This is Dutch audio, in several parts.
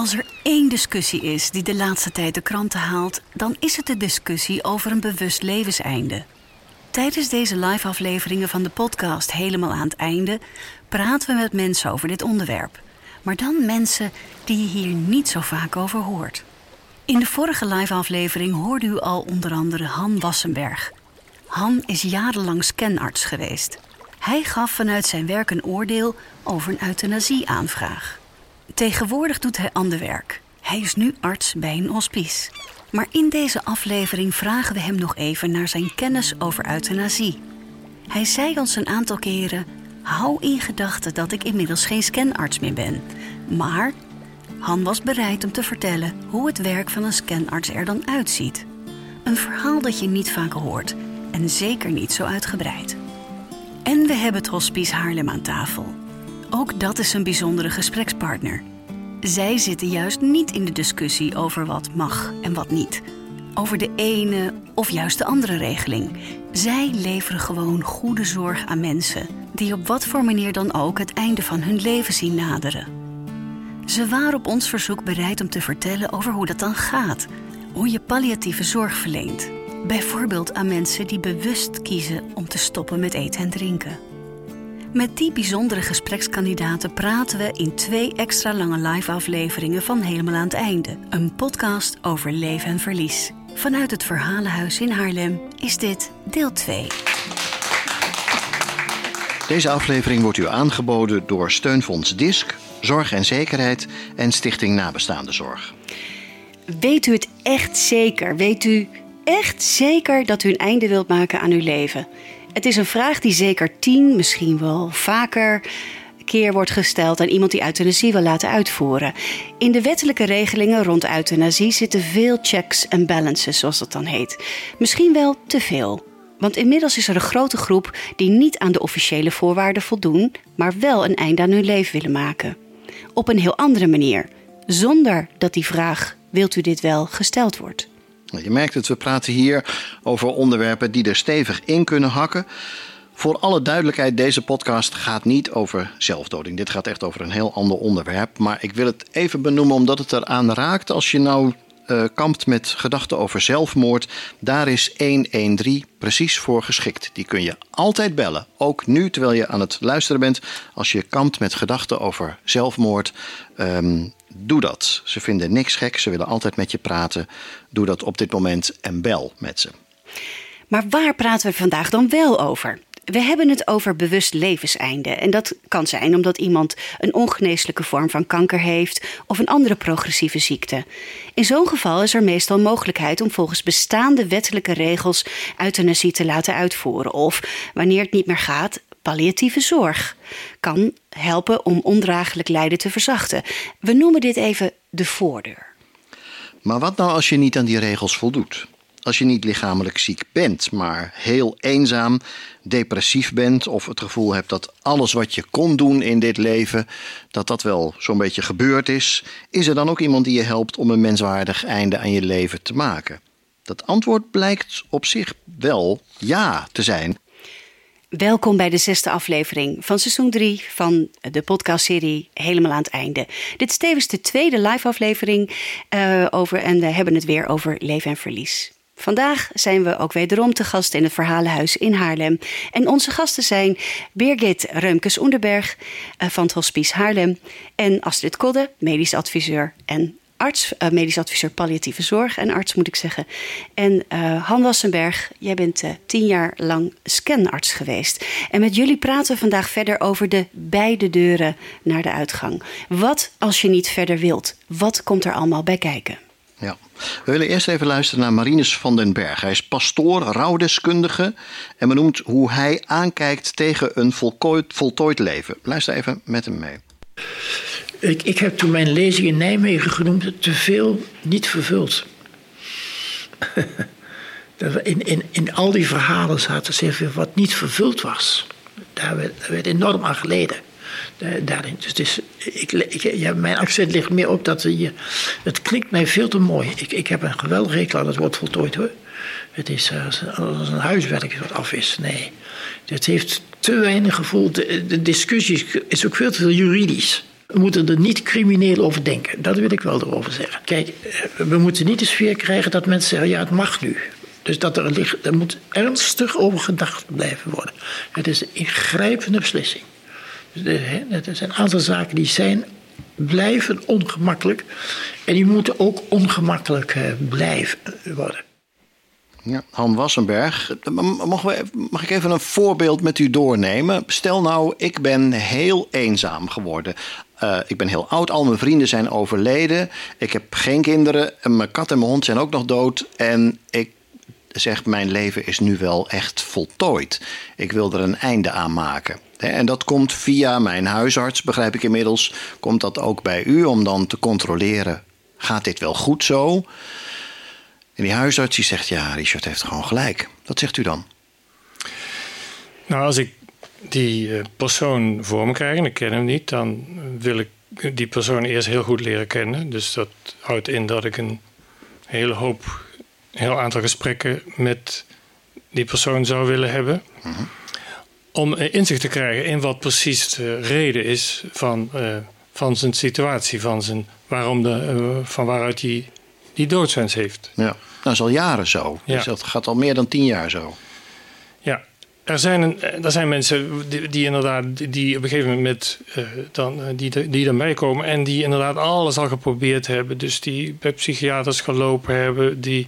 Als er één discussie is die de laatste tijd de kranten haalt, dan is het de discussie over een bewust levenseinde. Tijdens deze live-afleveringen van de podcast Helemaal aan het einde praten we met mensen over dit onderwerp. Maar dan mensen die je hier niet zo vaak over hoort. In de vorige live-aflevering hoorde u al onder andere Han Wassenberg. Han is jarenlang scanarts geweest. Hij gaf vanuit zijn werk een oordeel over een euthanasieaanvraag. Tegenwoordig doet hij ander werk. Hij is nu arts bij een hospice. Maar in deze aflevering vragen we hem nog even naar zijn kennis over euthanasie. Hij zei ons een aantal keren: Hou in gedachten dat ik inmiddels geen scanarts meer ben. Maar Han was bereid om te vertellen hoe het werk van een scanarts er dan uitziet. Een verhaal dat je niet vaak hoort en zeker niet zo uitgebreid. En we hebben het Hospice Haarlem aan tafel. Ook dat is een bijzondere gesprekspartner. Zij zitten juist niet in de discussie over wat mag en wat niet. Over de ene of juist de andere regeling. Zij leveren gewoon goede zorg aan mensen die op wat voor manier dan ook het einde van hun leven zien naderen. Ze waren op ons verzoek bereid om te vertellen over hoe dat dan gaat. Hoe je palliatieve zorg verleent. Bijvoorbeeld aan mensen die bewust kiezen om te stoppen met eten en drinken. Met die bijzondere gesprekskandidaten praten we in twee extra lange live-afleveringen van Helemaal aan het Einde. Een podcast over leven en verlies. Vanuit het Verhalenhuis in Haarlem is dit deel 2. Deze aflevering wordt u aangeboden door Steunfonds DISC, Zorg en Zekerheid en Stichting Nabestaande Zorg. Weet u het echt zeker? Weet u echt zeker dat u een einde wilt maken aan uw leven? Het is een vraag die zeker tien, misschien wel vaker keer wordt gesteld aan iemand die euthanasie wil laten uitvoeren. In de wettelijke regelingen rond euthanasie zitten veel checks en balances, zoals dat dan heet. Misschien wel te veel. Want inmiddels is er een grote groep die niet aan de officiële voorwaarden voldoen, maar wel een einde aan hun leven willen maken. Op een heel andere manier, zonder dat die vraag: wilt u dit wel gesteld wordt? Je merkt het, we praten hier over onderwerpen die er stevig in kunnen hakken. Voor alle duidelijkheid, deze podcast gaat niet over zelfdoding. Dit gaat echt over een heel ander onderwerp. Maar ik wil het even benoemen omdat het eraan raakt. Als je nou uh, kampt met gedachten over zelfmoord, daar is 113 precies voor geschikt. Die kun je altijd bellen. Ook nu, terwijl je aan het luisteren bent. Als je kampt met gedachten over zelfmoord, um, doe dat. Ze vinden niks gek, ze willen altijd met je praten. Doe dat op dit moment en bel met ze. Maar waar praten we vandaag dan wel over? We hebben het over bewust levenseinde. En dat kan zijn omdat iemand een ongeneeslijke vorm van kanker heeft of een andere progressieve ziekte. In zo'n geval is er meestal mogelijkheid om volgens bestaande wettelijke regels euthanasie te laten uitvoeren. Of wanneer het niet meer gaat, palliatieve zorg kan helpen om ondraaglijk lijden te verzachten. We noemen dit even de voordeur. Maar wat nou als je niet aan die regels voldoet? Als je niet lichamelijk ziek bent, maar heel eenzaam, depressief bent of het gevoel hebt dat alles wat je kon doen in dit leven, dat dat wel zo'n beetje gebeurd is, is er dan ook iemand die je helpt om een menswaardig einde aan je leven te maken? Dat antwoord blijkt op zich wel ja te zijn. Welkom bij de zesde aflevering van seizoen 3 van de podcastserie Helemaal aan het einde. Dit is tevens de tweede live aflevering uh, over en we hebben het weer over leven en verlies. Vandaag zijn we ook wederom te gast in het Verhalenhuis in Haarlem. En onze gasten zijn Birgit Reumkes-Onderberg uh, van het Hospice Haarlem en Astrid Kodde, medisch adviseur en arts, uh, medisch adviseur palliatieve zorg en arts moet ik zeggen. En uh, Han Wassenberg, jij bent uh, tien jaar lang scanarts geweest. En met jullie praten we vandaag verder over de beide deuren naar de uitgang. Wat als je niet verder wilt? Wat komt er allemaal bij kijken? Ja, we willen eerst even luisteren naar Marinus van den Berg. Hij is pastoor, rouwdeskundige en benoemt hoe hij aankijkt tegen een voltooid, voltooid leven. Luister even met hem mee. Ik, ik heb toen mijn lezing in Nijmegen genoemd te veel niet vervuld. in, in, in al die verhalen zaten zeer wat niet vervuld was. Daar werd, daar enorm aan geleden. Daarin. Dus is, ik, mijn accent ligt meer op dat je. Het klinkt mij veel te mooi. Ik, ik heb een geweldig rekel aan het woord voltooid hoor. Het is uh, als een huiswerk wat af is. Nee. Het heeft te weinig gevoel. De, de discussie is ook veel te veel juridisch. We moeten er niet crimineel over denken. Dat wil ik wel erover zeggen. Kijk, eh, we moeten niet de sfeer krijgen dat mensen zeggen: ja, het mag nu. Dus dat er, ligt, er moet ernstig over gedacht blijven worden. Het is een ingrijpende beslissing. Dus er zijn een aantal zaken die zijn, blijven ongemakkelijk. En die moeten ook ongemakkelijk eh, blijven worden. Ja, Han Wassenberg, we, mag ik even een voorbeeld met u doornemen? Stel nou, ik ben heel eenzaam geworden. Uh, ik ben heel oud, al mijn vrienden zijn overleden. Ik heb geen kinderen. Mijn kat en mijn hond zijn ook nog dood. En ik zeg, mijn leven is nu wel echt voltooid. Ik wil er een einde aan maken. En dat komt via mijn huisarts, begrijp ik inmiddels. Komt dat ook bij u om dan te controleren: gaat dit wel goed zo? En die huisarts die zegt: Ja, Richard heeft gewoon gelijk. Wat zegt u dan? Nou, als ik die eh, persoon voor me krijg en ik ken hem niet, dan wil ik die persoon eerst heel goed leren kennen. Dus dat houdt in dat ik een hele hoop, een heel aantal gesprekken met die persoon zou willen hebben. Mhm. Om inzicht te krijgen in wat precies de reden is van, uh, van zijn situatie, van, zijn, waarom de, uh, van waaruit hij die doodswens heeft. Ja. Dat is al jaren zo. Dus dat gaat al meer dan tien jaar zo. Ja, er zijn, een, er zijn mensen die, die inderdaad die op een gegeven moment met, uh, dan, uh, die, die erbij komen en die inderdaad alles al geprobeerd hebben. Dus die bij psychiaters gelopen hebben, die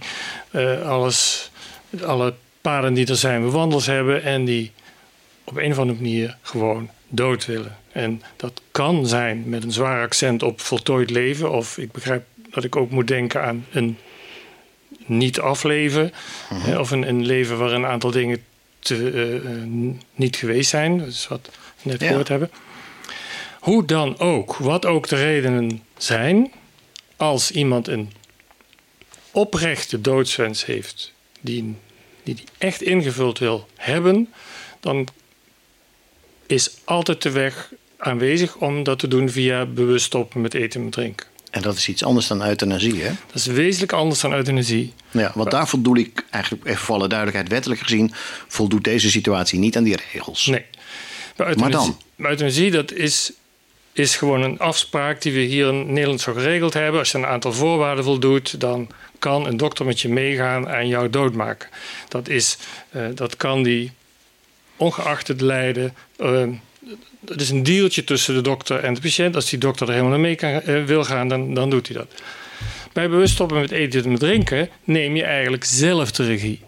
uh, alles, alle paden die er zijn bewandeld hebben en die op een of andere manier gewoon dood willen. En dat kan zijn met een zwaar accent op voltooid leven, of ik begrijp dat ik ook moet denken aan een niet afleven. Mhm. Of een, een, leven waar een aantal dingen te, uh, niet geweest zijn. Dat is wat we net gehoord hebben. Hoe dan ook, wat ook de redenen zijn, als iemand een oprechte doodswens heeft, die, die die echt ingevuld wil hebben, dan is altijd de weg aanwezig om dat te doen via bewust stoppen met eten en drinken. En dat is iets anders dan euthanasie, hè? Dat is wezenlijk anders dan euthanasie. Ja, want daar voldoe ik eigenlijk, even voor alle duidelijkheid, wettelijk gezien, voldoet deze situatie niet aan die regels. Nee. Maar, maar dan? Euthanasie, dat is, is gewoon een afspraak die we hier in Nederland zo geregeld hebben. Als je een aantal voorwaarden voldoet, dan kan een dokter met je meegaan en jou doodmaken. Dat, is, uh, dat kan die, ongeacht het lijden, uh, het is een dealtje tussen de dokter en de patiënt. Als die dokter er helemaal mee kan, uh, wil gaan, dan, dan doet hij dat. Bij bewust stoppen met eten en met drinken neem je eigenlijk zelf de regie.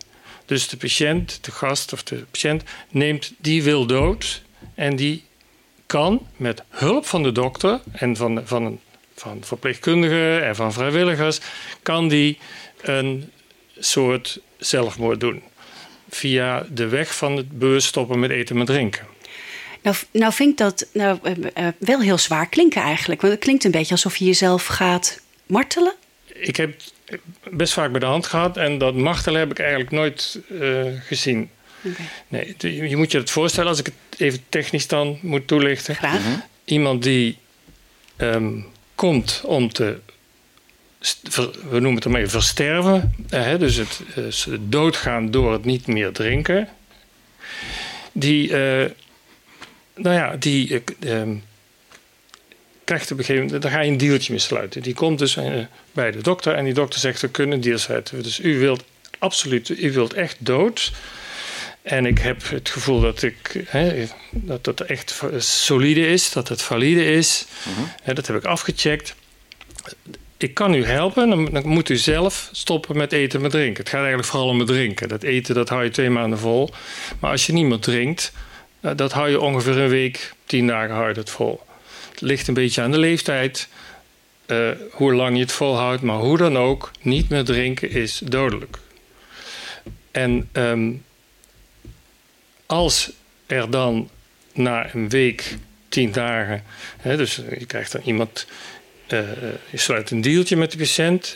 Dus de patiënt, de gast of de patiënt, neemt die wil dood. En die kan met hulp van de dokter en van, van, van verpleegkundigen en van vrijwilligers, kan die een soort zelfmoord doen. Via de weg van het bewust stoppen met eten en met drinken. Nou, nou vind ik dat nou, uh, wel heel zwaar klinken eigenlijk. Want het klinkt een beetje alsof je jezelf gaat martelen. Ik heb best vaak bij de hand gehad en dat martelen heb ik eigenlijk nooit uh, gezien. Okay. Nee, je moet je het voorstellen, als ik het even technisch dan moet toelichten. Graag. Mm -hmm. Iemand die um, komt om te, we noemen het ermee versterven, uh, dus het uh, doodgaan door het niet meer drinken. Die nou ja, die uh, krijgt op een gegeven moment, daar ga je een dealtje mee sluiten. Die komt dus uh, bij de dokter en die dokter zegt, we kunnen een deal sluiten. Dus u wilt absoluut, u wilt echt dood. En ik heb het gevoel dat, ik, hè, dat het echt solide is, dat het valide is. Mm -hmm. dat heb ik afgecheckt. Ik kan u helpen, dan moet u zelf stoppen met eten en met drinken. Het gaat eigenlijk vooral om het drinken. Dat eten, dat hou je twee maanden vol. Maar als je niet meer drinkt, dat hou je ongeveer een week, tien dagen hou je vol. Het ligt een beetje aan de leeftijd, uh, hoe lang je het volhoudt, maar hoe dan ook, niet meer drinken is dodelijk. En um, als er dan na een week, tien dagen, hè, dus je krijgt dan iemand uh, je sluit een dealtje met de patiënt.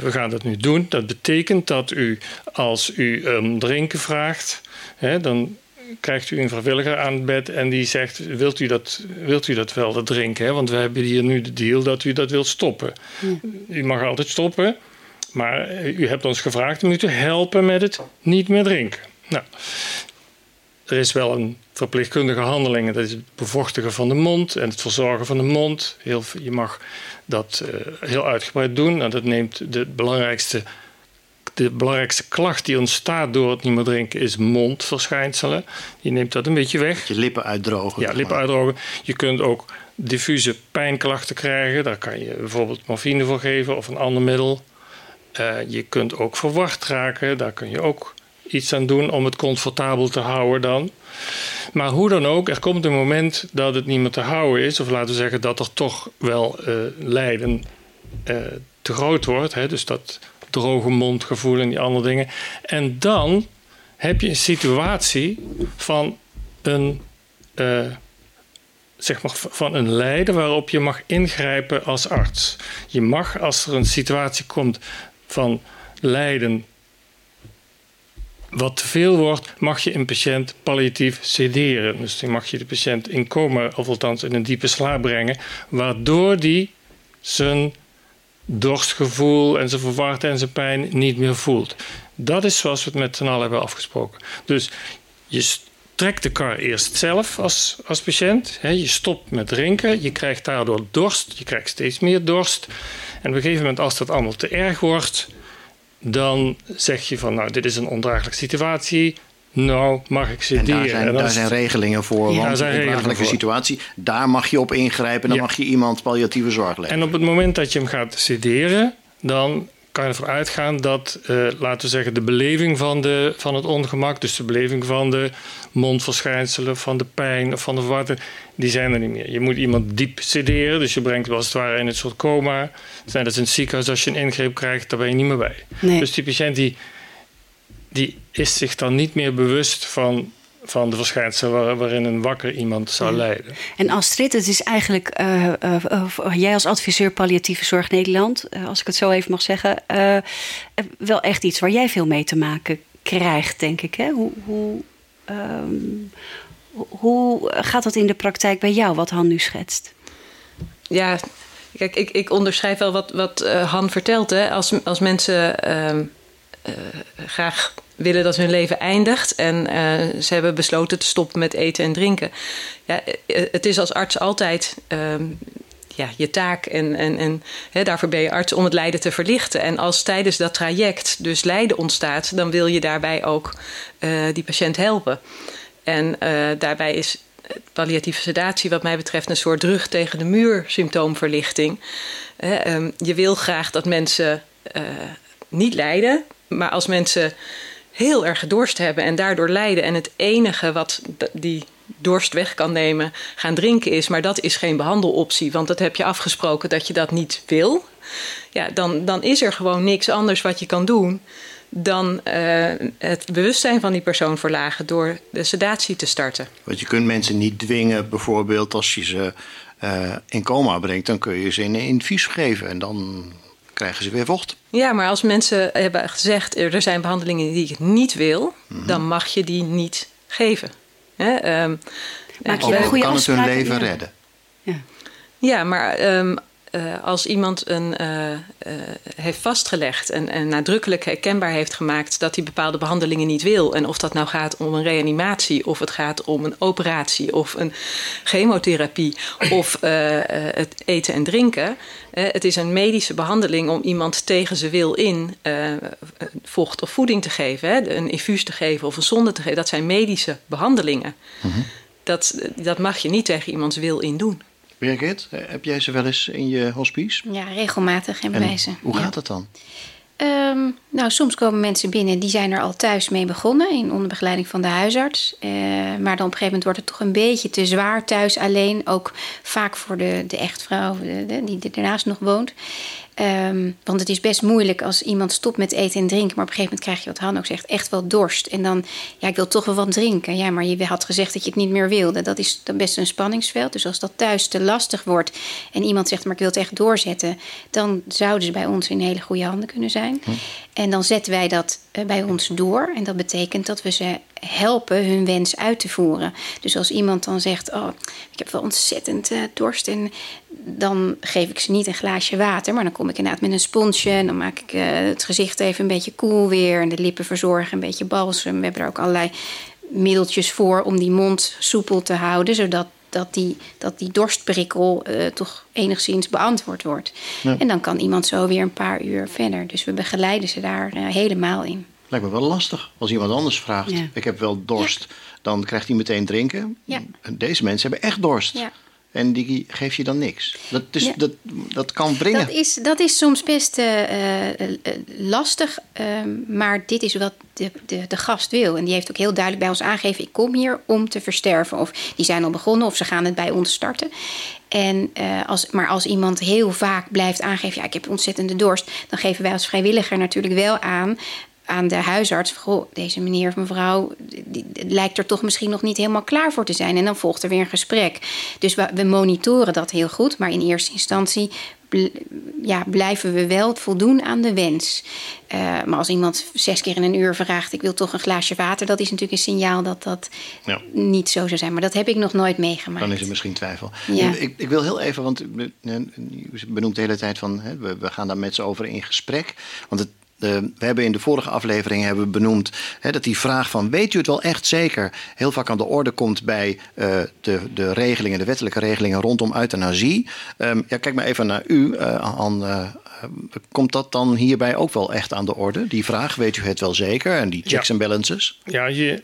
We gaan dat nu doen. Dat betekent dat u, als u um, drinken vraagt, hè, dan krijgt u een vrijwilliger aan het bed en die zegt: Wilt u dat, wilt u dat wel, dat drinken? Hè? Want we hebben hier nu de deal dat u dat wilt stoppen. U mag altijd stoppen, maar u hebt ons gevraagd om u te helpen met het niet meer drinken. Nou, er is wel een verpleegkundige handeling. Dat is het bevochtigen van de mond en het verzorgen van de mond. Heel, je mag dat uh, heel uitgebreid doen. En dat neemt de belangrijkste, de belangrijkste klacht die ontstaat door het niet meer drinken... is mondverschijnselen. Je neemt dat een beetje weg. Je lippen uitdrogen. Ja, lippen uitdrogen. Je kunt ook diffuse pijnklachten krijgen. Daar kan je bijvoorbeeld morfine voor geven of een ander middel. Uh, je kunt ook verward raken. Daar kun je ook iets aan doen om het comfortabel te houden dan. Maar hoe dan ook, er komt een moment dat het niet meer te houden is. Of laten we zeggen dat er toch wel uh, lijden uh, te groot wordt. Hè? Dus dat droge mondgevoel en die andere dingen. En dan heb je een situatie van een, uh, zeg maar, van een lijden waarop je mag ingrijpen als arts. Je mag, als er een situatie komt van lijden wat te veel wordt, mag je een patiënt palliatief sederen. Dus dan mag je de patiënt in coma, of althans in een diepe slaap brengen, waardoor die zijn dorstgevoel en zijn verwardheid en zijn pijn niet meer voelt. Dat is zoals we het met z'n allen hebben afgesproken. Dus je trekt de kar eerst zelf als, als patiënt. je stopt met drinken, je krijgt daardoor dorst, je krijgt steeds meer dorst. En op een gegeven moment, als dat allemaal te erg wordt, dan zeg je van, nou, dit is een ondraaglijke situatie. Nou, mag ik sederen. En daar zijn, en daar zijn regelingen voor. Ja, want een ondraaglijke situatie, daar mag je op ingrijpen. En dan ja. mag je iemand palliatieve zorg leggen. En op het moment dat je hem gaat sederen, dan kan je ervan uitgaan dat, uh, laten we zeggen, de beleving van, de, van het ongemak, dus de beleving van de mondverschijnselen, van de pijn of van de verwarring, die zijn er niet meer. Je moet iemand diep sederen, dus je brengt hem als het ware in een soort coma. Dat is in het ziekenhuis, als je een ingreep krijgt, daar ben je niet meer bij. Nee. Dus die patiënt die, die is zich dan niet meer bewust van van de verschijnselen waar, waarin een wakker iemand zou lijden. En Astrid, het is eigenlijk uh, uh, uh, jij als adviseur palliatieve zorg Nederland, als ik het zo even mag zeggen, wel echt iets waar jij veel mee te maken krijgt, denk ik. Hè? Hoe, hoe, um, hoe gaat dat in de praktijk bij jou, wat Han nu schetst? Ja, kijk, ik, ik onderschrijf wel wat, wat Han vertelt. Hè. Als, als mensen ehm, graag willen dat hun leven eindigt en uh, ze hebben besloten te stoppen met eten en drinken. Ja, eh, het is als arts altijd um, ja, je taak en, en, en daarvoor ben je arts om het lijden te verlichten. En als tijdens dat traject dus lijden ontstaat, dan wil je daarbij ook die patiënt helpen. En daarbij is palliatieve sedatie wat mij betreft een soort rug tegen de muur symptoomverlichting. Um, je wil graag dat mensen niet lijden, maar als mensen heel erg gedorst hebben en daardoor lijden. En het enige wat die dorst weg kan nemen, gaan drinken is. Maar dat is geen behandeloptie, want dat heb je afgesproken dat je dat niet wil. Ja, dan, dan is er gewoon niks anders wat je kan doen dan uh, het bewustzijn van die persoon verlagen door de sedatie te starten. Want je kunt mensen niet dwingen, bijvoorbeeld als je ze uh, in coma brengt, dan kun je ze een infuus geven en dan krijgen ze weer vocht. Ja, maar als mensen hebben gezegd er zijn behandelingen die ik niet wil, mm -hmm. dan mag je die niet geven. Hè? Um, Maak je een goede kan het hun leven ja. redden? Ja, ja maar um, uh, als iemand een, uh, uh, heeft vastgelegd en, en, nadrukkelijk herkenbaar heeft gemaakt dat hij bepaalde behandelingen niet wil, en of dat nou gaat om een reanimatie, of het gaat om een operatie, of een chemotherapie, of het eten en drinken. het is een medische behandeling om iemand tegen zijn wil in vocht of voeding te geven, hè, een infuus te geven of een zonde te geven. Dat zijn medische behandelingen. Mm -hmm. dat, dat mag je niet tegen iemands wil in doen. Birgit, heb jij ze wel eens in je hospice? Ja, regelmatig en bewijzen. Hoe gaat het dan? Um, nou, soms komen mensen binnen die zijn er al thuis mee begonnen in onderbegeleiding van de huisarts. Uh, maar dan op een gegeven moment wordt het toch een beetje te zwaar thuis alleen. Ook vaak voor de, de echtvrouw de, de, die ernaast nog woont. Um, want het is best moeilijk als iemand stopt met eten en drinken. Maar op een gegeven moment krijg je, wat Han ook zegt, echt wel dorst. En dan, ja, ik wil toch wel wat drinken. Ja, maar je had gezegd dat je het niet meer wilde. Dat is dan best een spanningsveld. Dus als dat thuis te lastig wordt en iemand zegt, maar ik wil het echt doorzetten. Dan zouden ze bij ons in hele goede handen kunnen zijn. Hm. En dan zetten wij dat bij ons door. En dat betekent dat we ze helpen hun wens uit te voeren. Dus als iemand dan zegt: Oh, ik heb wel ontzettend uh, dorst. En dan geef ik ze niet een glaasje water. Maar dan kom ik inderdaad met een sponsje. En dan maak ik uh, het gezicht even een beetje koel weer. En de lippen verzorgen, een beetje balsem. We hebben er ook allerlei middeltjes voor om die mond soepel te houden, zodat dat die, dat die dorstprikkel uh, toch enigszins beantwoord wordt. En dan kan iemand zo weer een paar uur verder. Dus we begeleiden ze daar uh, helemaal in. Lijkt me wel lastig als iemand anders vraagt: Ik heb wel dorst, dan krijgt hij meteen drinken. Deze mensen hebben echt dorst. Ja. En die geef je dan niks. Dat, is, dat, dat kan brengen. Dat is, dat is soms best uh, uh, lastig. Uh, maar dit is wat de, de, de gast wil. En die heeft ook heel duidelijk bij ons aangegeven: ik kom hier om te versterven. Of die zijn al begonnen of ze gaan het bij ons starten. En, als, maar als iemand heel vaak blijft aangeven: ja, ik heb ontzettende dorst. dan geven wij als vrijwilliger natuurlijk wel aan aan de huisarts: goh, deze meneer of mevrouw die, lijkt er toch misschien nog niet helemaal klaar voor te zijn. En dan volgt er weer een gesprek. Dus we, we monitoren dat heel goed, maar in eerste instantie ja, blijven we wel voldoen aan de wens. Uh, maar als iemand zes keer in een uur vraagt: Ik wil toch een glaasje water, dat is natuurlijk een signaal dat dat ja. niet zo zou zijn. Maar dat heb ik nog nooit meegemaakt. Dan is er misschien twijfel. Ja. Ik, ik, wil heel even, want u benoemt de hele tijd van: hè, we, we gaan daar met ze over in gesprek. Want het, we hebben in de vorige aflevering hebben we benoemd hè, dat die vraag van weet u het wel echt zeker heel vaak aan de orde komt bij uh, de, de regelingen, de wettelijke regelingen rondom euthanasie. Um, ja, kijk maar even naar u, uh, An, uh, komt dat dan hierbij ook wel echt aan de orde? Die vraag, weet u het wel zeker? En die checks en balances? Ja, je,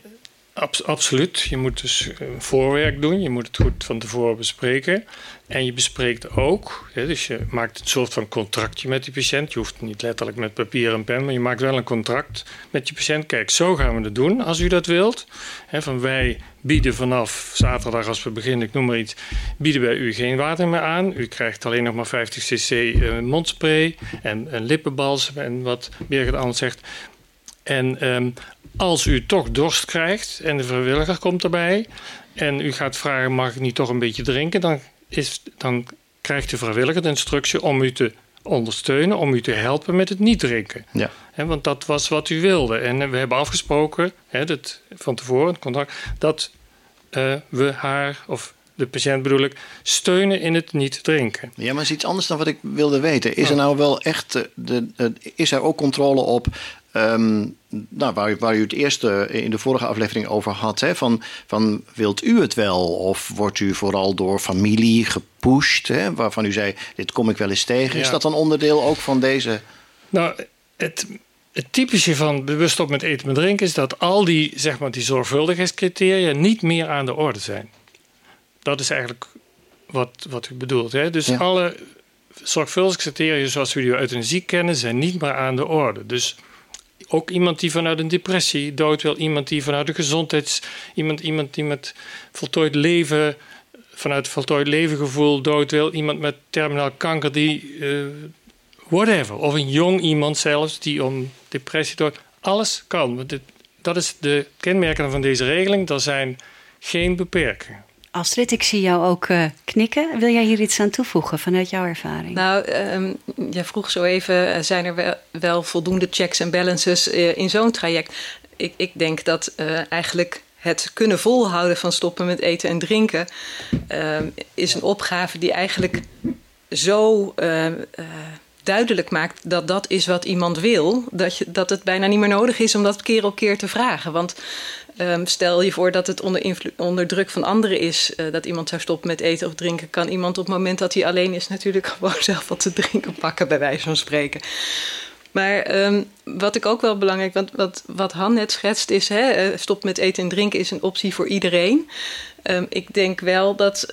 absoluut. Je moet dus voorwerk doen. Je moet het goed van tevoren bespreken. En je bespreekt ook, dus je maakt een soort van contractje met die patiënt. Je hoeft niet letterlijk met papier en pen, maar je maakt wel een contract met je patiënt. Kijk, zo gaan we het doen als u dat wilt. van wij bieden vanaf zaterdag als we beginnen, ik noem maar iets, bieden wij u geen water meer aan. U krijgt alleen nog maar 50 cc uh, mondspray en een lippenbalsem en wat Birgit anders zegt. En um, als u toch dorst krijgt en de vrijwilliger komt erbij en u gaat vragen, mag ik niet toch een beetje drinken, dan is, dan krijgt de vrijwilliger de instructie om u te ondersteunen, om u te helpen met het niet drinken. Ja. want dat was wat u wilde. En we hebben afgesproken, dat, van tevoren, het contract, dat uh, we haar, of de patiënt bedoel ik, steunen in het niet drinken. Ja, maar is iets anders dan wat ik wilde weten. Is er nou wel echt, de, de, is er ook controle op Um, nou, waar, waar, u het eerste in de vorige aflevering over had. Hè, van, van wilt u het wel? Of wordt u vooral door familie gepusht? Hè, waarvan u zei, dit kom ik wel eens tegen. Is dat dan onderdeel ook van deze... Nou, het, het typische van bewust op met eten en drinken... is dat al die, zeg maar, die zorgvuldigheidscriteria niet meer aan de orde zijn. Dat is eigenlijk wat, wat u bedoelt. Hè? Dus alle zorgvuldigheidscriteria zoals we die uit een ziek kennen... zijn niet meer aan de orde. Dus ook iemand die vanuit een depressie dood wil, iemand die vanuit een gezondheids, iemand, iemand die met voltooid leven, vanuit voltooid levengevoel dood wil, iemand met terminaal kanker die, uh, whatever, of een jong iemand zelfs die om depressie dood, alles kan. Dat is de kenmerken van deze regeling. Er zijn geen beperkingen. Astrid, ik zie jou ook uh, knikken. Wil jij hier iets aan toevoegen vanuit jouw ervaring? Nou, um, jij vroeg zo even: eh, zijn er wel, voldoende checks en balances uh, in zo'n traject? Ik, ik, denk dat eigenlijk het kunnen volhouden van stoppen met eten en drinken ehm, is een opgave die eigenlijk zo duidelijk maakt dat dat is wat iemand wil, dat, je, dat het bijna niet meer nodig is om dat keer op keer te vragen. Want Um, stel je voor dat het onder, onder druk van anderen is uh, dat iemand zou stoppen met eten of drinken, kan iemand op het moment dat hij alleen is natuurlijk gewoon zelf wat te drinken pakken, bij wijze van spreken. Maar um, wat ik ook wel belangrijk, want wat, wat Han net schetst is, hè, eh, stop met eten en drinken is een optie voor iedereen. Um, ik denk wel dat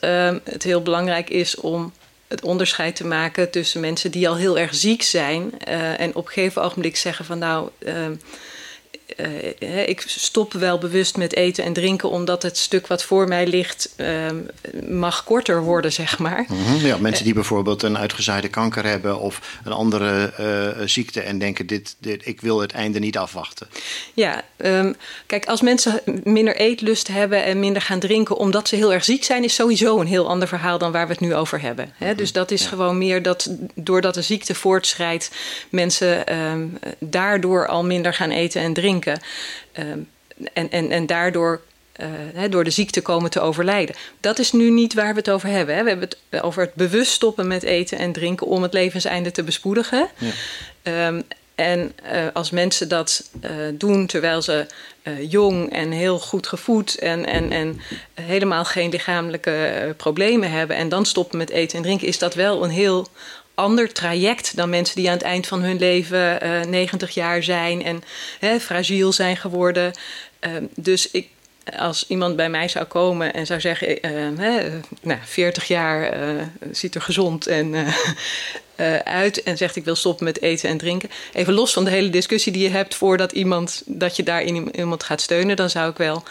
het heel belangrijk is om het onderscheid te maken tussen mensen die al heel erg ziek zijn uh, en op een gegeven ogenblik zeggen van nou uh, ik stop wel bewust met eten en drinken, omdat het stuk wat voor mij ligt uh, mag korter worden, zeg maar. Mhm, ja, mensen die bijvoorbeeld een uitgezaaide kanker hebben of een andere uh, ziekte en denken: dit, dit, ik wil het einde niet afwachten. Ja, um, kijk, als mensen minder eetlust hebben en minder gaan drinken omdat ze heel erg ziek zijn, is sowieso een heel ander verhaal dan waar we het nu over hebben. Hè? Dus dat is ja. gewoon meer dat doordat de ziekte voortschrijdt, mensen um, daardoor al minder gaan eten en drinken. Ehm, en, en, en daardoor uh, door de ziekte komen te overlijden. Dat is nu niet waar we het over hebben. Hè. We hebben het over het bewust stoppen met eten en drinken om het levenseinde te bespoedigen. Ja. Um, En uh, als mensen dat uh, doen terwijl ze jong en heel goed gevoed en, en, en helemaal geen lichamelijke problemen hebben en dan stoppen met eten en drinken, is dat wel een heel ander traject dan mensen die aan het eind van hun leven 90 jaar zijn en hè, fragiel zijn geworden. Ehm, dus ik, als iemand bij mij zou komen en zou zeggen: hè, nou, 40 jaar ziet er gezond en uit en zegt ik wil stoppen met eten en drinken. Even los van de hele discussie die je hebt voordat iemand dat je daarin iemand gaat steunen, dan zou ik wel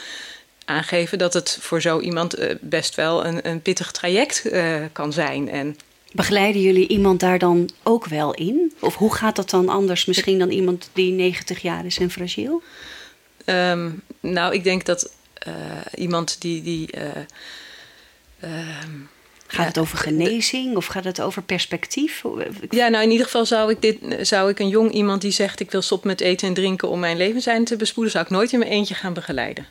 aangeven dat het voor zo iemand best wel een, een pittig traject kan zijn. En Begeleiden jullie iemand daar dan ook wel in? Of hoe gaat dat dan anders misschien dan iemand die 90 jaar is en fragiel? Um, nou, ik denk dat iemand die. die Gaat het over genezing of gaat het over perspectief? Ja, nou in ieder geval zou ik, dit, zou ik een jong iemand die zegt... ik wil stoppen met eten en drinken om mijn leven zijn te bespoeden... zou ik nooit in mijn eentje gaan begeleiden.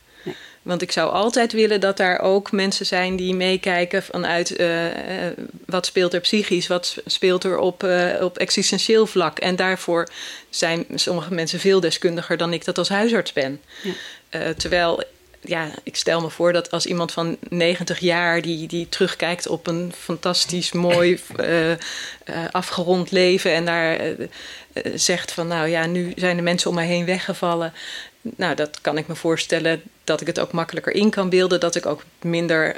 Want ik zou altijd willen dat daar ook mensen zijn die meekijken vanuit uh, wat speelt er psychisch, wat speelt er op, uh, op existentieel vlak. En daarvoor zijn sommige mensen veel deskundiger dan ik dat als huisarts ben. Ja. terwijl ja, ik stel me voor dat als iemand van 90 jaar die, die terugkijkt op een fantastisch mooi afgerond leven en daar zegt van nou ja, nu zijn de mensen om mij heen weggevallen. Nou, dat kan ik me voorstellen dat ik het ook makkelijker in kan beelden. Dat ik ook minder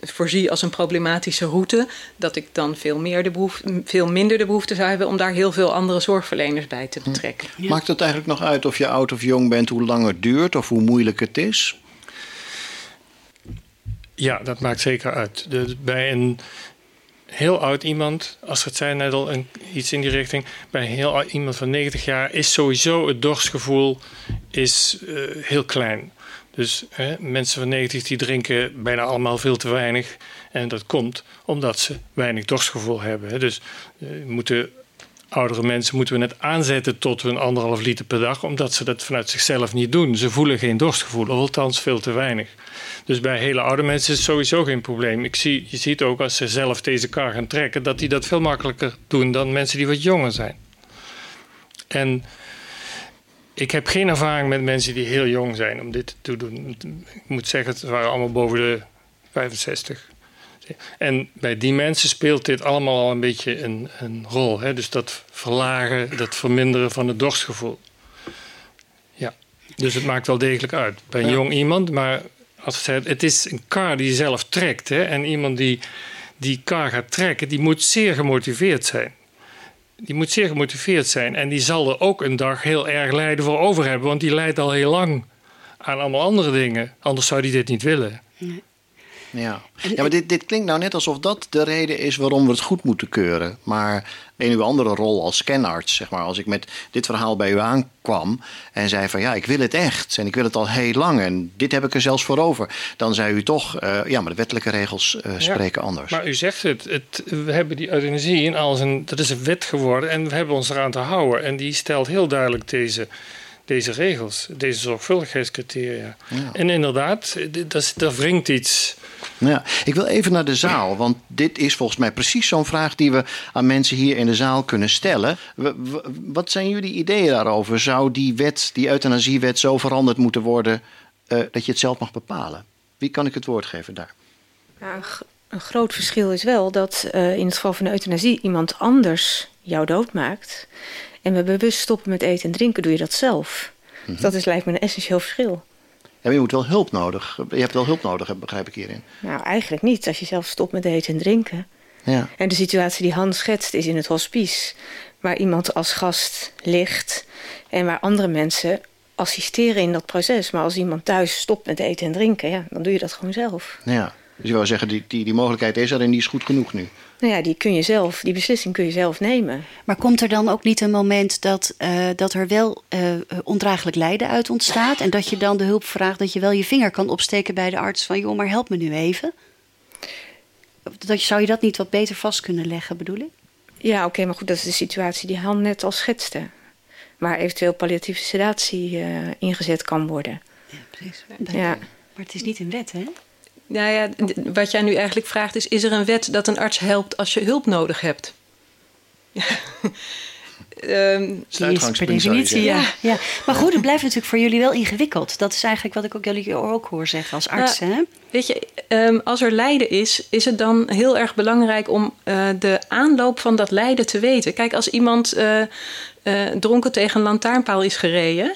voorzie als een problematische route. Dat ik dan veel, meer de behoefte, veel minder de behoefte zou hebben om daar heel veel andere zorgverleners bij te betrekken. Ja. Maakt het eigenlijk nog uit of je oud of jong bent, hoe lang het duurt of hoe moeilijk het is? Ja, dat maakt zeker uit. De, bij een heel oud iemand, als het zijn net al een, iets in die richting, bij heel iemand van 90 jaar is sowieso het dorstgevoel is, uh, heel klein. Dus hè, mensen van 90 die drinken bijna allemaal veel te weinig. En dat komt omdat ze weinig dorstgevoel hebben. Hè. Dus uh, moeten oudere mensen moeten we net aanzetten tot hun anderhalf liter per dag, omdat ze dat vanuit zichzelf niet doen. Ze voelen geen dorstgevoel, althans veel te weinig. Dus bij hele oude mensen is het sowieso geen probleem. Ik zie, je ziet ook als ze zelf deze kar gaan trekken, dat die dat veel makkelijker doen dan mensen die wat jonger zijn. En ik heb geen ervaring met mensen die heel jong zijn om dit te doen. Ik moet zeggen, het waren allemaal boven de 65. En bij die mensen speelt dit allemaal al een beetje een, een rol. Hè? Dus dat verlagen, dat verminderen van het dorstgevoel. Ja, dus het maakt wel degelijk uit. Bij een jong iemand, maar als het, het is een kar die zelf trekt. Hè? En iemand die die kar gaat trekken, die moet zeer gemotiveerd zijn. Die moet zeer gemotiveerd zijn. En die zal er ook een dag heel erg lijden voor over hebben. Want die lijdt al heel lang aan allemaal andere dingen. Anders zou die dit niet willen. Nee. Ja, ja maar dit, dit klinkt nou net alsof dat de reden is waarom we het goed moeten keuren. Maar in uw andere rol als scanarts, zeg maar, als ik met dit verhaal bij u aankwam en zei van ja, ik wil het echt en ik wil het al heel lang en dit heb ik er zelfs voor over, dan zei u toch, uh, ja, maar de wettelijke regels uh, spreken ja, anders. Maar u zegt het, het, we hebben die euthanasie in als een, dat is een wet geworden en we hebben ons eraan te houden en die stelt heel duidelijk deze deze regels, deze zorgvuldigheidscriteria. Ja. En inderdaad, dat, dat wringt iets. Ja, ik wil even naar de zaal, want dit is volgens mij precies zo'n vraag die we aan mensen hier in de zaal kunnen stellen. Wat zijn jullie ideeën daarover? Zou die wet, die euthanasiewet, zo veranderd moeten worden uh, dat je het zelf mag bepalen? Wie kan ik het woord geven daar? Ja, een groot verschil is wel dat uh, in het geval van de euthanasie iemand anders jou doodmaakt. En we bewust stoppen met eten en drinken, doe je dat zelf. Mm -hmm. Dat is, lijkt me een essentieel verschil. Ja, je moet wel hulp nodig. Je hebt wel hulp nodig, begrijp ik hierin. Nou, eigenlijk niet. Als je zelf stopt met eten en drinken. Ja. En de situatie die Hans schetst is in het hospice. Waar iemand als gast ligt. En waar andere mensen assisteren in dat proces. Maar als iemand thuis stopt met eten en drinken, ja, dan doe je dat gewoon zelf. Ja, dus je wou zeggen, die, die, die mogelijkheid is er en die is goed genoeg nu. Nou ja, die kun je zelf, die beslissing kun je zelf nemen. Maar komt er dan ook niet een moment dat, uh, dat er wel uh, ondraaglijk lijden uit ontstaat en dat je dan de hulp vraagt, dat je wel je vinger kan opsteken bij de arts van joh, maar help me nu even? Dat, zou je dat niet wat beter vast kunnen leggen, bedoel ik? Ja, oké, okay, maar goed, dat is de situatie die Han net al schetste. Waar eventueel palliatieve sedatie uh, ingezet kan worden. Ja, precies. Ja. Maar het is niet een wet, hè? Nou ja, wat jij nu eigenlijk vraagt is: is er een wet dat een arts helpt als je hulp nodig hebt? Um, per definitie, ja. ja. Maar goed, het blijft natuurlijk voor jullie wel ingewikkeld. Dat is eigenlijk wat ik ook jullie ook hoor zeggen als arts. hè? Weet je, um, als er lijden is, is het dan heel erg belangrijk om uh, de aanloop van dat lijden te weten. Kijk, als iemand uh, uh, dronken tegen een lantaarnpaal is gereden.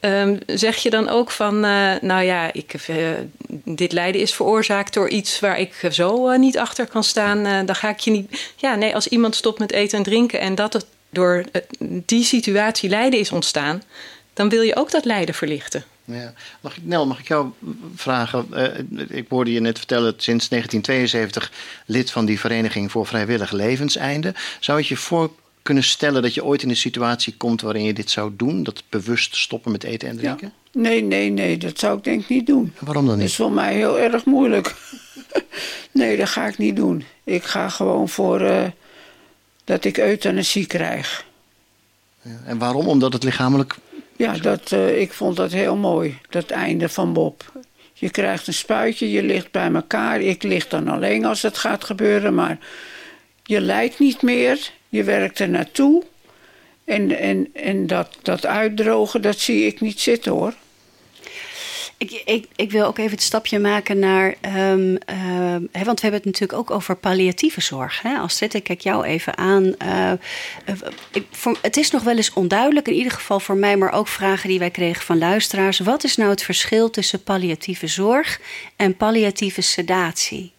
Um, zeg je dan ook van, nou ja, ik, dit lijden is veroorzaakt door iets waar ik zo niet achter kan staan. dan ga ik je niet. Ja, nee, als iemand stopt met eten en drinken en dat het door die situatie lijden is ontstaan, dan wil je ook dat lijden verlichten. Ja. Mag ik, Nel, mag ik jou vragen? Ik hoorde je net vertellen, sinds 1972 lid van die Vereniging voor Vrijwillig Levenseinde. Zou het je voor kunnen stellen dat je ooit in een situatie komt waarin je dit zou doen? Dat bewust stoppen met eten en drinken? Nee, nee, nee, dat zou ik denk niet doen. waarom dan niet? Dat is voor mij heel erg moeilijk. nee, dat ga ik niet doen. Ik ga gewoon voor uh, dat ik euthanasie krijg. Ja, en waarom? Omdat het lichamelijk ja, dat, uh, ik vond dat heel mooi, dat einde van Bob. Je krijgt een spuitje, je ligt bij elkaar. Ik lig dan alleen als het gaat gebeuren, maar je lijdt niet meer. Je werkt er naartoe. En, en, en dat, dat uitdrogen, dat zie ik niet zitten hoor. Ik, ik, ik, wil ook even het stapje maken naar. Um, hè, want we hebben het natuurlijk ook over palliatieve zorg. Hè? Als zet ik kijk jou even aan. Ik, voor, het is nog wel eens onduidelijk, in ieder geval voor mij, maar ook vragen die wij kregen van luisteraars. Wat is nou het verschil tussen palliatieve zorg en palliatieve sedatie?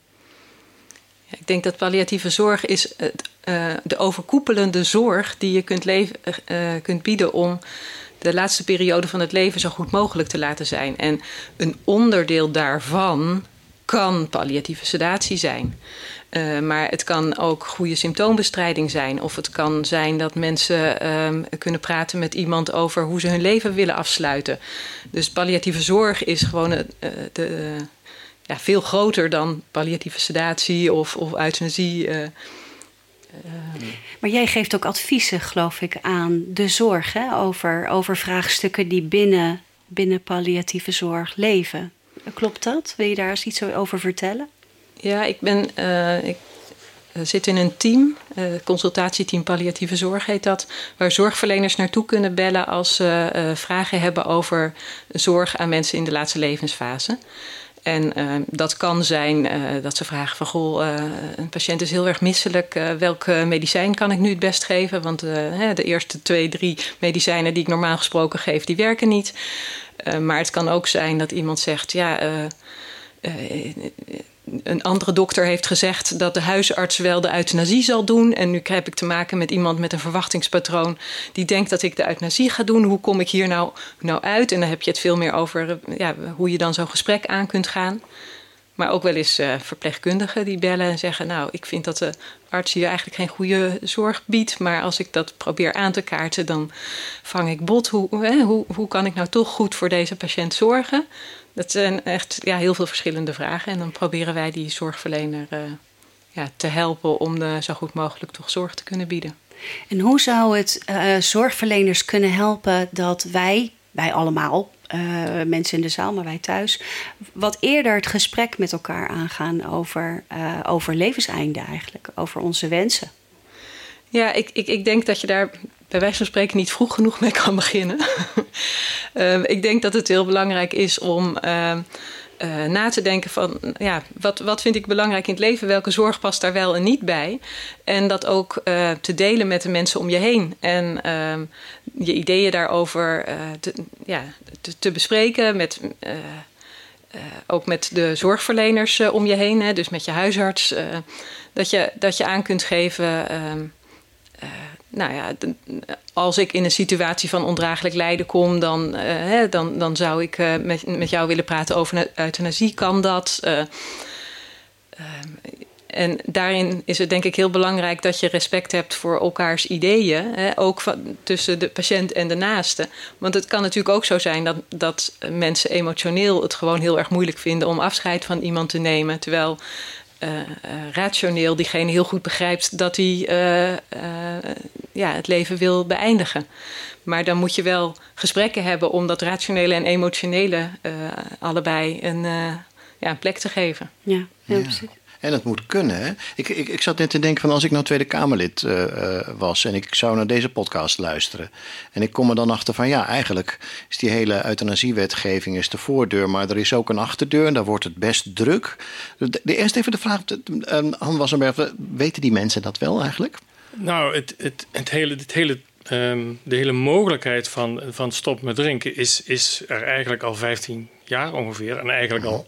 Ik denk dat palliatieve zorg is uh, de overkoepelende zorg die je kunt, leven, kunt bieden om de laatste periode van het leven zo goed mogelijk te laten zijn. En een onderdeel daarvan kan palliatieve sedatie zijn. Maar het kan ook goede symptoombestrijding zijn. Of het kan zijn dat mensen um, kunnen praten met iemand over hoe ze hun leven willen afsluiten. Dus palliatieve zorg is gewoon uh, de, ja, veel groter dan palliatieve sedatie of, of euthanasie. Uh, maar jij geeft ook adviezen, geloof ik, aan de zorg hè? Over, over vraagstukken die binnen, binnen palliatieve zorg leven. Klopt dat? Wil je daar eens iets over vertellen? Ja, ik ben. Uh, ik zit in een team, uh, consultatieteam palliatieve zorg heet dat, waar zorgverleners naartoe kunnen bellen als ze uh, vragen hebben over zorg aan mensen in de laatste levensfase. En uh, dat kan zijn uh, dat ze vragen van... goh, uh, een patiënt is heel erg misselijk. welke medicijn kan ik nu het best geven? Want de eerste twee, drie medicijnen die ik normaal gesproken geef... die werken niet. maar het kan ook zijn dat iemand zegt... ja, een andere dokter heeft gezegd dat de huisarts wel de euthanasie zal doen. En nu heb ik te maken met iemand met een verwachtingspatroon die denkt dat ik de euthanasie ga doen. Hoe kom ik hier nou, nou uit? En dan heb je het veel meer over ja, hoe je dan zo'n gesprek aan kunt gaan. Maar ook wel eens uh, verpleegkundigen die bellen en zeggen: Nou, ik vind dat de arts hier eigenlijk geen goede zorg biedt. Maar als ik dat probeer aan te kaarten, dan vang ik bot. Hoe, hè, hoe, hoe kan ik nou toch goed voor deze patiënt zorgen? Dat zijn echt ja, heel veel verschillende vragen. En dan proberen wij die zorgverlener uh, ja, te helpen om de, zo goed mogelijk toch zorg te kunnen bieden. En hoe zou het uh, zorgverleners kunnen helpen dat wij, wij allemaal, uh, mensen in de zaal, maar wij thuis, wat eerder het gesprek met elkaar aangaan over, over levenseinde eigenlijk, over onze wensen? Ja, ik, ik, ik denk dat je daar bij wijze van spreken niet vroeg genoeg mee kan beginnen. uh, ik denk dat het heel belangrijk is om uh, uh, na te denken van... ja, wat, wat vind ik belangrijk in het leven? Welke zorg past daar wel en niet bij? En dat ook eh, te delen met de mensen om je heen. En ehm, je ideeën daarover eh, te, ja, te, te bespreken met... ook met de zorgverleners om je heen, hè, dus met je huisarts. dat, je, dat je aan kunt geven ehm, nou ja, als ik in een situatie van ondraaglijk lijden kom, dan, uh, hè, dan, dan zou ik uh, met, met jou willen praten over euthanasie. Kan dat? Uh, en daarin is het denk ik heel belangrijk dat je respect hebt voor elkaars ideeën. Hè, ook tussen de patiënt en de naaste. Want het kan natuurlijk ook zo zijn dat, dat mensen emotioneel het gewoon heel erg moeilijk vinden om afscheid van iemand te nemen. Terwijl rationeel diegene heel goed begrijpt dat hij uh, ja, het leven wil beëindigen. Maar dan moet je wel gesprekken hebben om dat rationele en emotionele allebei een, ja, een plek te geven. Ja. Ja, precies. En het moet kunnen. Hè? Ik, ik, ik zat net te denken van als ik nou Tweede Kamerlid uh, was en ik zou naar deze podcast luisteren. En ik kom er dan achter van ja, eigenlijk is die hele euthanasiewetgeving is de voordeur, maar er is ook een achterdeur en daar wordt het best druk. De, de eerst even de vraag, uh, Han Wassenberg, weten die mensen dat wel eigenlijk? Nou, het, het, het hele, het hele Um, de hele mogelijkheid van, van stop met drinken is, is er eigenlijk al 15 jaar ongeveer. En eigenlijk al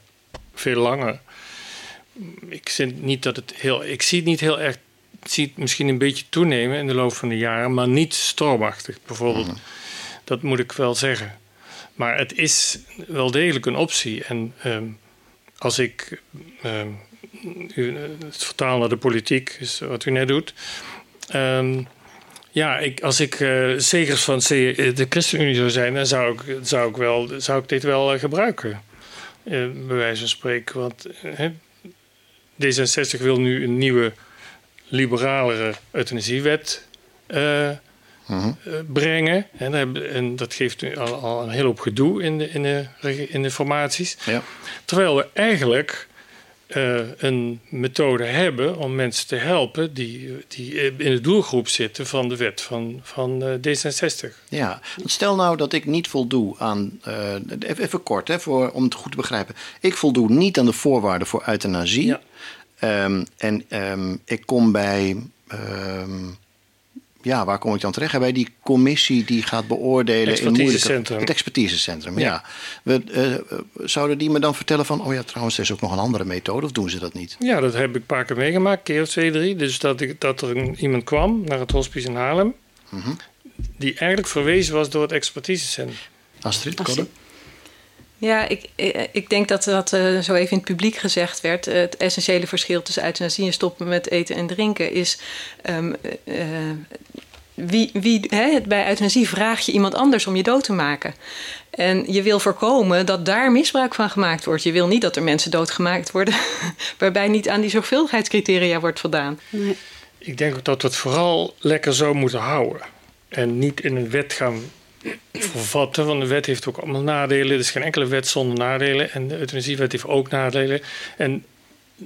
veel langer ik, zie niet dat het heel, ik zie het niet heel erg. Ik zie het misschien een beetje toenemen in de loop van de jaren, maar niet stroomachtig bijvoorbeeld. Mhm. Dat moet ik wel zeggen. Maar het is wel degelijk een optie. En ehm, als ik ehm, u, het vertaal naar de politiek, is wat u net doet. Ehm, ja, ik, als ik uh, zegers van de ChristenUnie zou zijn, dan zou ik, zou ik, wel, zou ik dit wel uh, gebruiken. Uh, bij wijze van spreken. Want D66 wil nu een nieuwe, liberalere euthanasiewet uh, brengen. En, en, dat geeft nu al, al, een hele hoop gedoe in de, in de, in de formaties. Ja. Terwijl we eigenlijk uh, een methode hebben om mensen te helpen die, die in de doelgroep zitten van de wet van, van uh, D66. Ja, stel nou dat ik niet voldoe aan, uh, even kort hè, voor, om het goed te begrijpen. Ik voldoe niet aan de voorwaarden voor euthanasie. Ja. Um, en um, ik kom bij, um, ja, waar kom ik dan terecht? Bij die commissie die gaat beoordelen in moeilijke... Het expertisecentrum, ja. ja. We, uh, zouden die me dan vertellen van, oh ja, trouwens, er is ook nog een andere methode, of doen ze dat niet? Ja, dat heb ik een paar keer meegemaakt, keer of twee, drie. Dus dat, ik, dat er een, iemand kwam naar het hospice in Haarlem, mm -hmm. die eigenlijk verwezen was door het expertisecentrum. Astrid, Astrid. Ja, ik, ik denk dat dat uh, zo even in het publiek gezegd werd. het essentiële verschil tussen euthanasie en stoppen met eten en drinken is. Um, uh, wie, wie, hè, bij euthanasie vraag je iemand anders om je dood te maken. En je wil voorkomen dat daar misbruik van gemaakt wordt. Je wil niet dat er mensen doodgemaakt worden waarbij niet aan die zorgvuldigheidscriteria wordt voldaan. Nee. Ik denk dat we het vooral lekker zo moeten houden. En niet in een wet gaan vervatten. Want de wet heeft ook allemaal nadelen. Er is geen enkele wet zonder nadelen. En de euthanasiewet heeft ook nadelen. En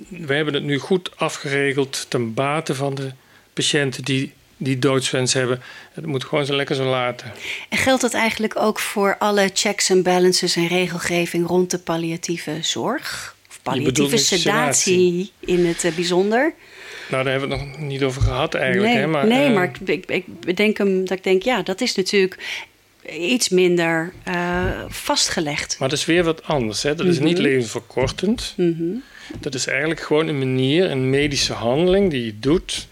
we hebben het nu goed afgeregeld ten bate van de patiënten die die doodswens hebben. Het moet gewoon zo lekker zo laten. En geldt dat eigenlijk ook voor alle checks en balances en regelgeving rond de palliatieve zorg? Of palliatieve sedatie, in het eh, bijzonder? Nou, daar hebben we het nog niet over gehad eigenlijk. Nee, hè? Maar, nee, uh, maar ik, ik, ik bedenk hem dat ik denk, ja, dat is natuurlijk iets minder uh, vastgelegd. Maar dat is weer wat anders. Hè? Dat is niet mhm. levensverkortend. Mm Dat is eigenlijk gewoon een manier, een medische handeling die je doet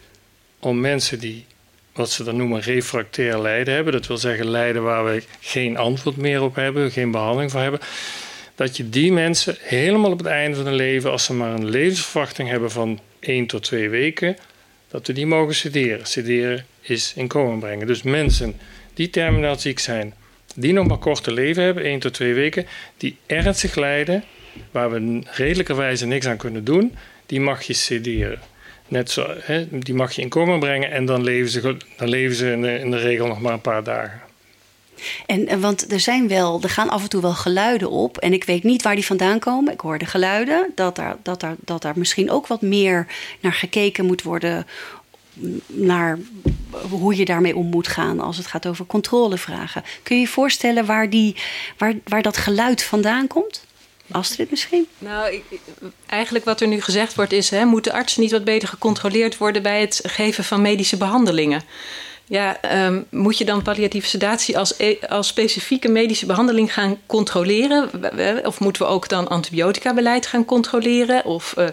om mensen die, wat ze dan noemen, refractair lijden hebben. Dat wil zeggen lijden waar we geen antwoord meer op hebben, geen behandeling voor hebben. Dat je die mensen helemaal op het einde van hun leven, als ze maar een levensverwachting hebben van 1 tot 2 weken, dat we die mogen sederen. Sederen is in komen brengen. Dus mensen die terminaal ziek zijn, die nog maar korte leven hebben, 1 tot 2 weken, die ernstig lijden, waar we redelijkerwijze niks aan kunnen doen, die mag je sederen. Net zo, hè, die mag je in coma brengen en dan leven ze, dan leven ze in, de, in de regel nog maar een paar dagen. En, want er zijn wel, er gaan af en toe wel geluiden op. En ik weet niet waar die vandaan komen. Ik hoor de geluiden dat daar, dat daar, dat daar misschien ook wat meer naar gekeken moet worden naar hoe je daarmee om moet gaan als het gaat over controlevragen. Kun je je voorstellen waar, die, waar, waar dat geluid vandaan komt? Astrid misschien? Nou, ik, eigenlijk wat er nu gezegd wordt is... Hè, moeten artsen niet wat beter gecontroleerd worden... bij het geven van medische behandelingen? Ja, um, moet je dan palliatieve sedatie als, e, als specifieke medische behandeling gaan controleren? Of moeten we ook dan antibiotica-beleid gaan controleren? Of uh,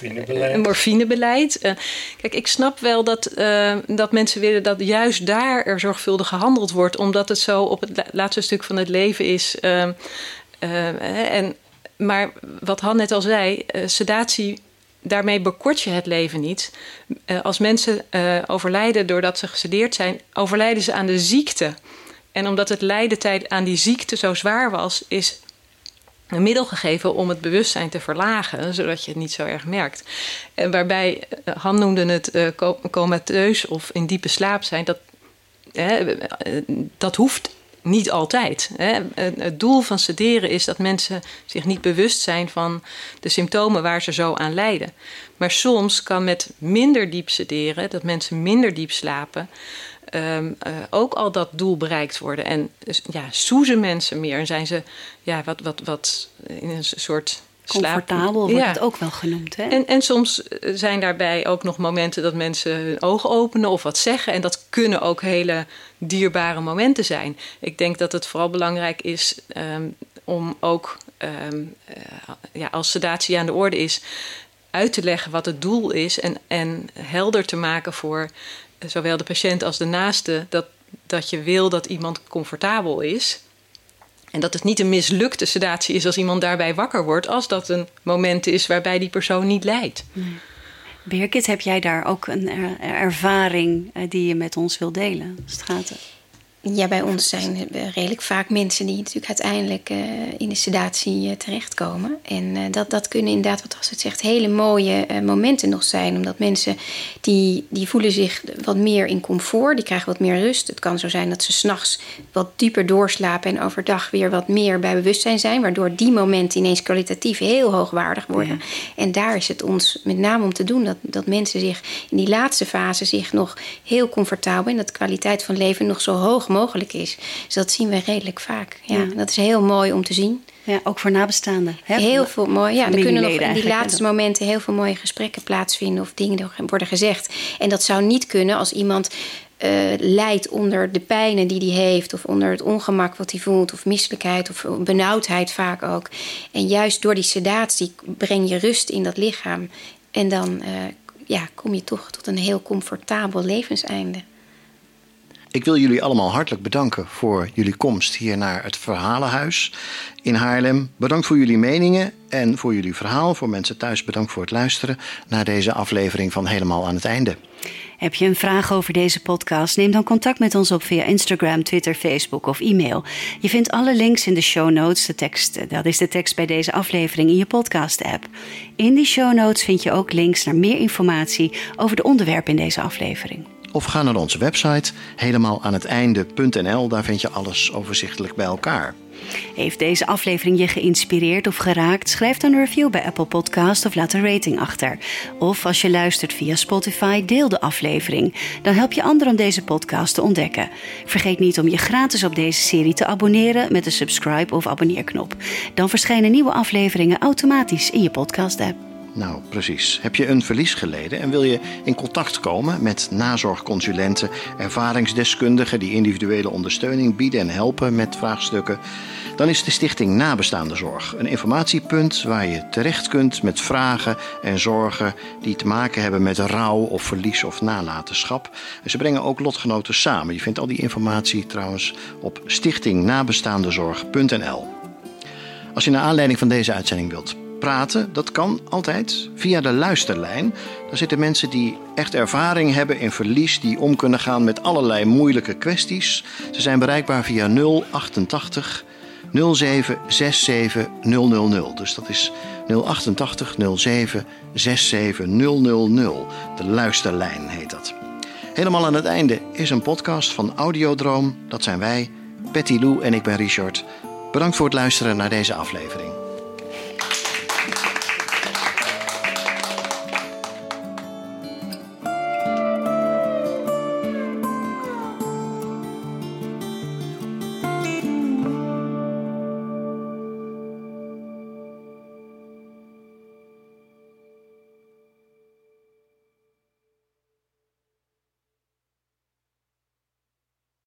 morfinebeleid? morfinebeleid? Uh, kijk, ik snap wel dat, uh, dat mensen willen dat juist daar er zorgvuldig gehandeld wordt, omdat het zo op het laatste stuk van het leven is. Ehm, en, maar wat Han net al zei, sedatie daarmee bekort je het leven niet. Uh, als mensen uh, overlijden doordat ze gesedeerd zijn, overlijden ze aan de ziekte. En omdat het lijden aan die ziekte zo zwaar was, is een middel gegeven om het bewustzijn te verlagen, zodat je het niet zo erg merkt. En waarbij uh, Han noemde het comateus of in diepe slaap zijn, dat, dat hoeft niet altijd. Hè. Het doel van sederen is dat mensen zich niet bewust zijn van de symptomen waar ze zo aan lijden. Maar soms kan met minder diep sederen, dat mensen minder diep slapen, um, uh, ook al dat doel bereikt worden. En dus, ja, soezen mensen meer en zijn ze ja, wat, wat, wat in een soort Comfortabel wordt het ook wel genoemd. Hè? En, en soms zijn daarbij ook nog momenten dat mensen hun ogen openen of wat zeggen. En dat kunnen ook hele dierbare momenten zijn. Ik denk dat het vooral belangrijk is um, om ook, um, uh, ja, als sedatie aan de orde is, uit te leggen wat het doel is. En, en helder te maken voor zowel de patiënt als de naaste. Dat, dat je wil dat iemand comfortabel is. En dat het niet een mislukte sedatie is als iemand daarbij wakker wordt, als dat een moment is waarbij die persoon niet lijdt. Nee. Birgit, heb jij daar ook een ervaring eh, die je met ons wil delen? Gaat ja, bij ons zijn redelijk vaak mensen die natuurlijk uiteindelijk uh, in de sedatie uh, terechtkomen. En uh, dat, dat kunnen inderdaad, wat als het zegt, hele mooie momenten nog zijn. Omdat mensen die, die voelen zich wat meer in comfort, die krijgen wat meer rust. Het kan zo zijn dat ze s'nachts wat dieper doorslapen en overdag weer wat meer bij bewustzijn zijn. Waardoor die momenten ineens kwalitatief heel hoogwaardig worden. En daar is het ons met name om te doen dat, dat mensen zich in die laatste fase zich nog heel comfortabel en dat de kwaliteit van leven nog zo hoog mogelijk mogelijk is. Dus dat zien we redelijk vaak. Ja, Dat is heel mooi om te zien. Ja, ook voor nabestaanden. Hè? Heel veel mooi. Ja, er kunnen nog in die laatste momenten heel veel mooie gesprekken plaatsvinden of dingen worden gezegd. En dat zou niet kunnen als iemand uh, lijdt onder de pijnen die hij heeft, of onder het ongemak wat hij voelt, of misselijkheid of benauwdheid vaak ook. En juist door die sedatie breng je rust in dat lichaam. En dan uh, ja, kom je toch tot een heel comfortabel levenseinde. Ik wil jullie allemaal hartelijk bedanken voor jullie komst hier naar het Verhalenhuis in Haarlem. Bedankt voor jullie meningen en voor jullie verhaal. Voor mensen thuis bedankt voor het luisteren naar deze aflevering van Helemaal aan het Einde. Heb je een vraag over deze podcast? Neem dan contact met ons op via Instagram, Twitter, Facebook of e-mail. Je vindt alle links in de show notes. De tekst, dat is de tekst bij deze aflevering in je podcast-app. In die show notes vind je ook links naar meer informatie over de onderwerpen in deze aflevering. Of ga naar onze website helemaal aan het einde.nl. Daar vind je alles overzichtelijk bij elkaar. Heeft deze aflevering je geïnspireerd of geraakt? Schrijf dan een review bij Apple Podcast of laat een rating achter. Of als je luistert via Spotify, deel de aflevering. Dan help je anderen om deze podcast te ontdekken. Vergeet niet om je gratis op deze serie te abonneren met de subscribe of abonneerknop. Dan verschijnen nieuwe afleveringen automatisch in je podcast-app. Nou, precies. Heb je een verlies geleden en wil je in contact komen met nazorgconsulenten, ervaringsdeskundigen die individuele ondersteuning bieden en helpen met vraagstukken? Dan is de Stichting Nabestaande Zorg een informatiepunt waar je terecht kunt met vragen en zorgen die te maken hebben met rouw of verlies of nalatenschap. En ze brengen ook lotgenoten samen. Je vindt al die informatie trouwens op stichtingnabestaandezorg.nl. Als je naar aanleiding van deze uitzending wilt praten, dat kan altijd via de luisterlijn. Daar zitten mensen die echt ervaring hebben in verlies, die om kunnen gaan met allerlei moeilijke kwesties. Ze zijn bereikbaar via 088 0767 000. Dus dat is 088 07 67 000. De luisterlijn heet dat. Helemaal aan het einde is een podcast van Audiodroom. Dat zijn wij, Betty Lou en ik ben Richard. Bedankt voor het luisteren naar deze aflevering.